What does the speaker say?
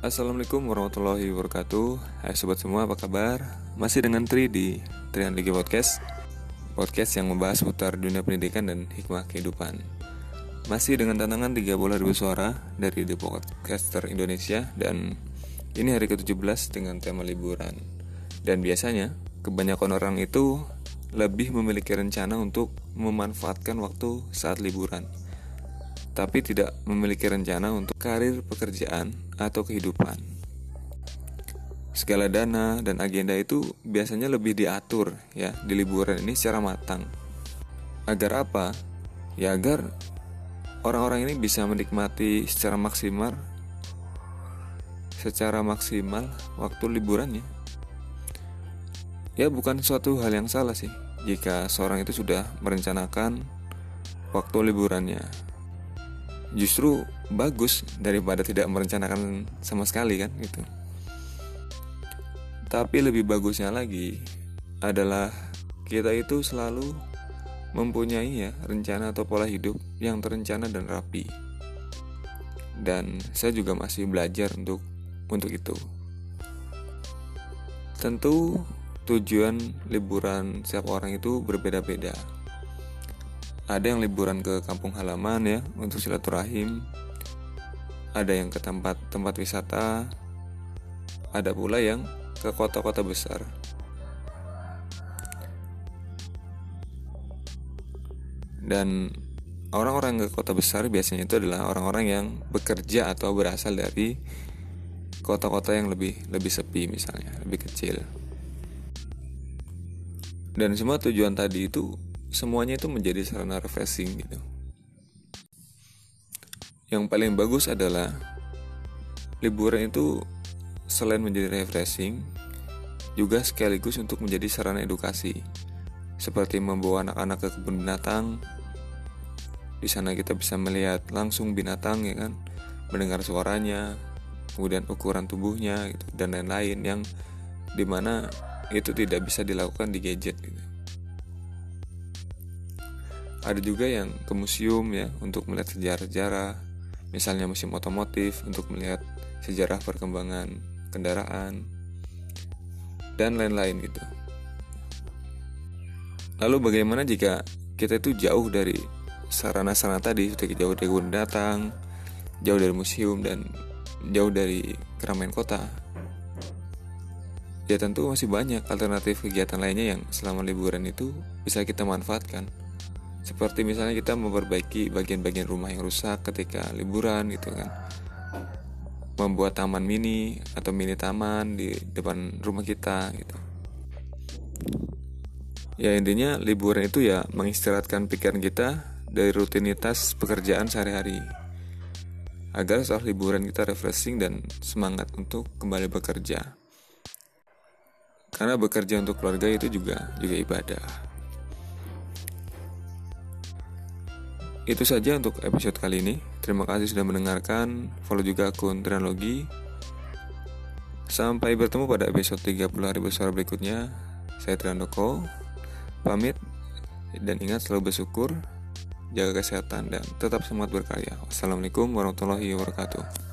Assalamualaikum warahmatullahi wabarakatuh. Hai sobat semua apa kabar? Masih dengan Tri di Trian Ligi Podcast. Podcast yang membahas seputar dunia pendidikan dan hikmah kehidupan. Masih dengan tantangan 3 bola ribu suara dari The Podcaster Indonesia Dan ini hari ke-17 dengan tema liburan. Dan biasanya kebanyakan orang itu lebih memiliki rencana untuk memanfaatkan waktu saat liburan tapi tidak memiliki rencana untuk karir pekerjaan atau kehidupan. Segala dana dan agenda itu biasanya lebih diatur ya di liburan ini secara matang. Agar apa? Ya agar orang-orang ini bisa menikmati secara maksimal secara maksimal waktu liburannya. Ya bukan suatu hal yang salah sih jika seorang itu sudah merencanakan waktu liburannya justru bagus daripada tidak merencanakan sama sekali kan gitu. Tapi lebih bagusnya lagi adalah kita itu selalu mempunyai ya rencana atau pola hidup yang terencana dan rapi. Dan saya juga masih belajar untuk untuk itu. Tentu tujuan liburan setiap orang itu berbeda-beda ada yang liburan ke kampung halaman ya untuk silaturahim. Ada yang ke tempat tempat wisata. Ada pula yang ke kota-kota besar. Dan orang-orang ke kota besar biasanya itu adalah orang-orang yang bekerja atau berasal dari kota-kota yang lebih lebih sepi misalnya lebih kecil. Dan semua tujuan tadi itu semuanya itu menjadi sarana refreshing gitu. Yang paling bagus adalah liburan itu selain menjadi refreshing juga sekaligus untuk menjadi sarana edukasi. Seperti membawa anak-anak ke kebun binatang. Di sana kita bisa melihat langsung binatang ya kan, mendengar suaranya, kemudian ukuran tubuhnya gitu dan lain-lain yang di mana itu tidak bisa dilakukan di gadget gitu ada juga yang ke museum ya untuk melihat sejarah-sejarah. Misalnya museum otomotif untuk melihat sejarah perkembangan kendaraan dan lain-lain gitu. Lalu bagaimana jika kita itu jauh dari sarana-sarana tadi seperti jauh dari kebun datang jauh dari museum dan jauh dari keramaian kota? Ya tentu masih banyak alternatif kegiatan lainnya yang selama liburan itu bisa kita manfaatkan seperti misalnya kita memperbaiki bagian-bagian rumah yang rusak ketika liburan gitu kan. Membuat taman mini atau mini taman di depan rumah kita gitu. Ya intinya liburan itu ya mengistirahatkan pikiran kita dari rutinitas pekerjaan sehari-hari. Agar saat liburan kita refreshing dan semangat untuk kembali bekerja. Karena bekerja untuk keluarga itu juga juga ibadah Itu saja untuk episode kali ini. Terima kasih sudah mendengarkan. Follow juga akun Trinologi. Sampai bertemu pada episode 30 hari besar berikutnya. Saya Triandoko. Pamit dan ingat selalu bersyukur, jaga kesehatan dan tetap semangat berkarya. Wassalamualaikum warahmatullahi wabarakatuh.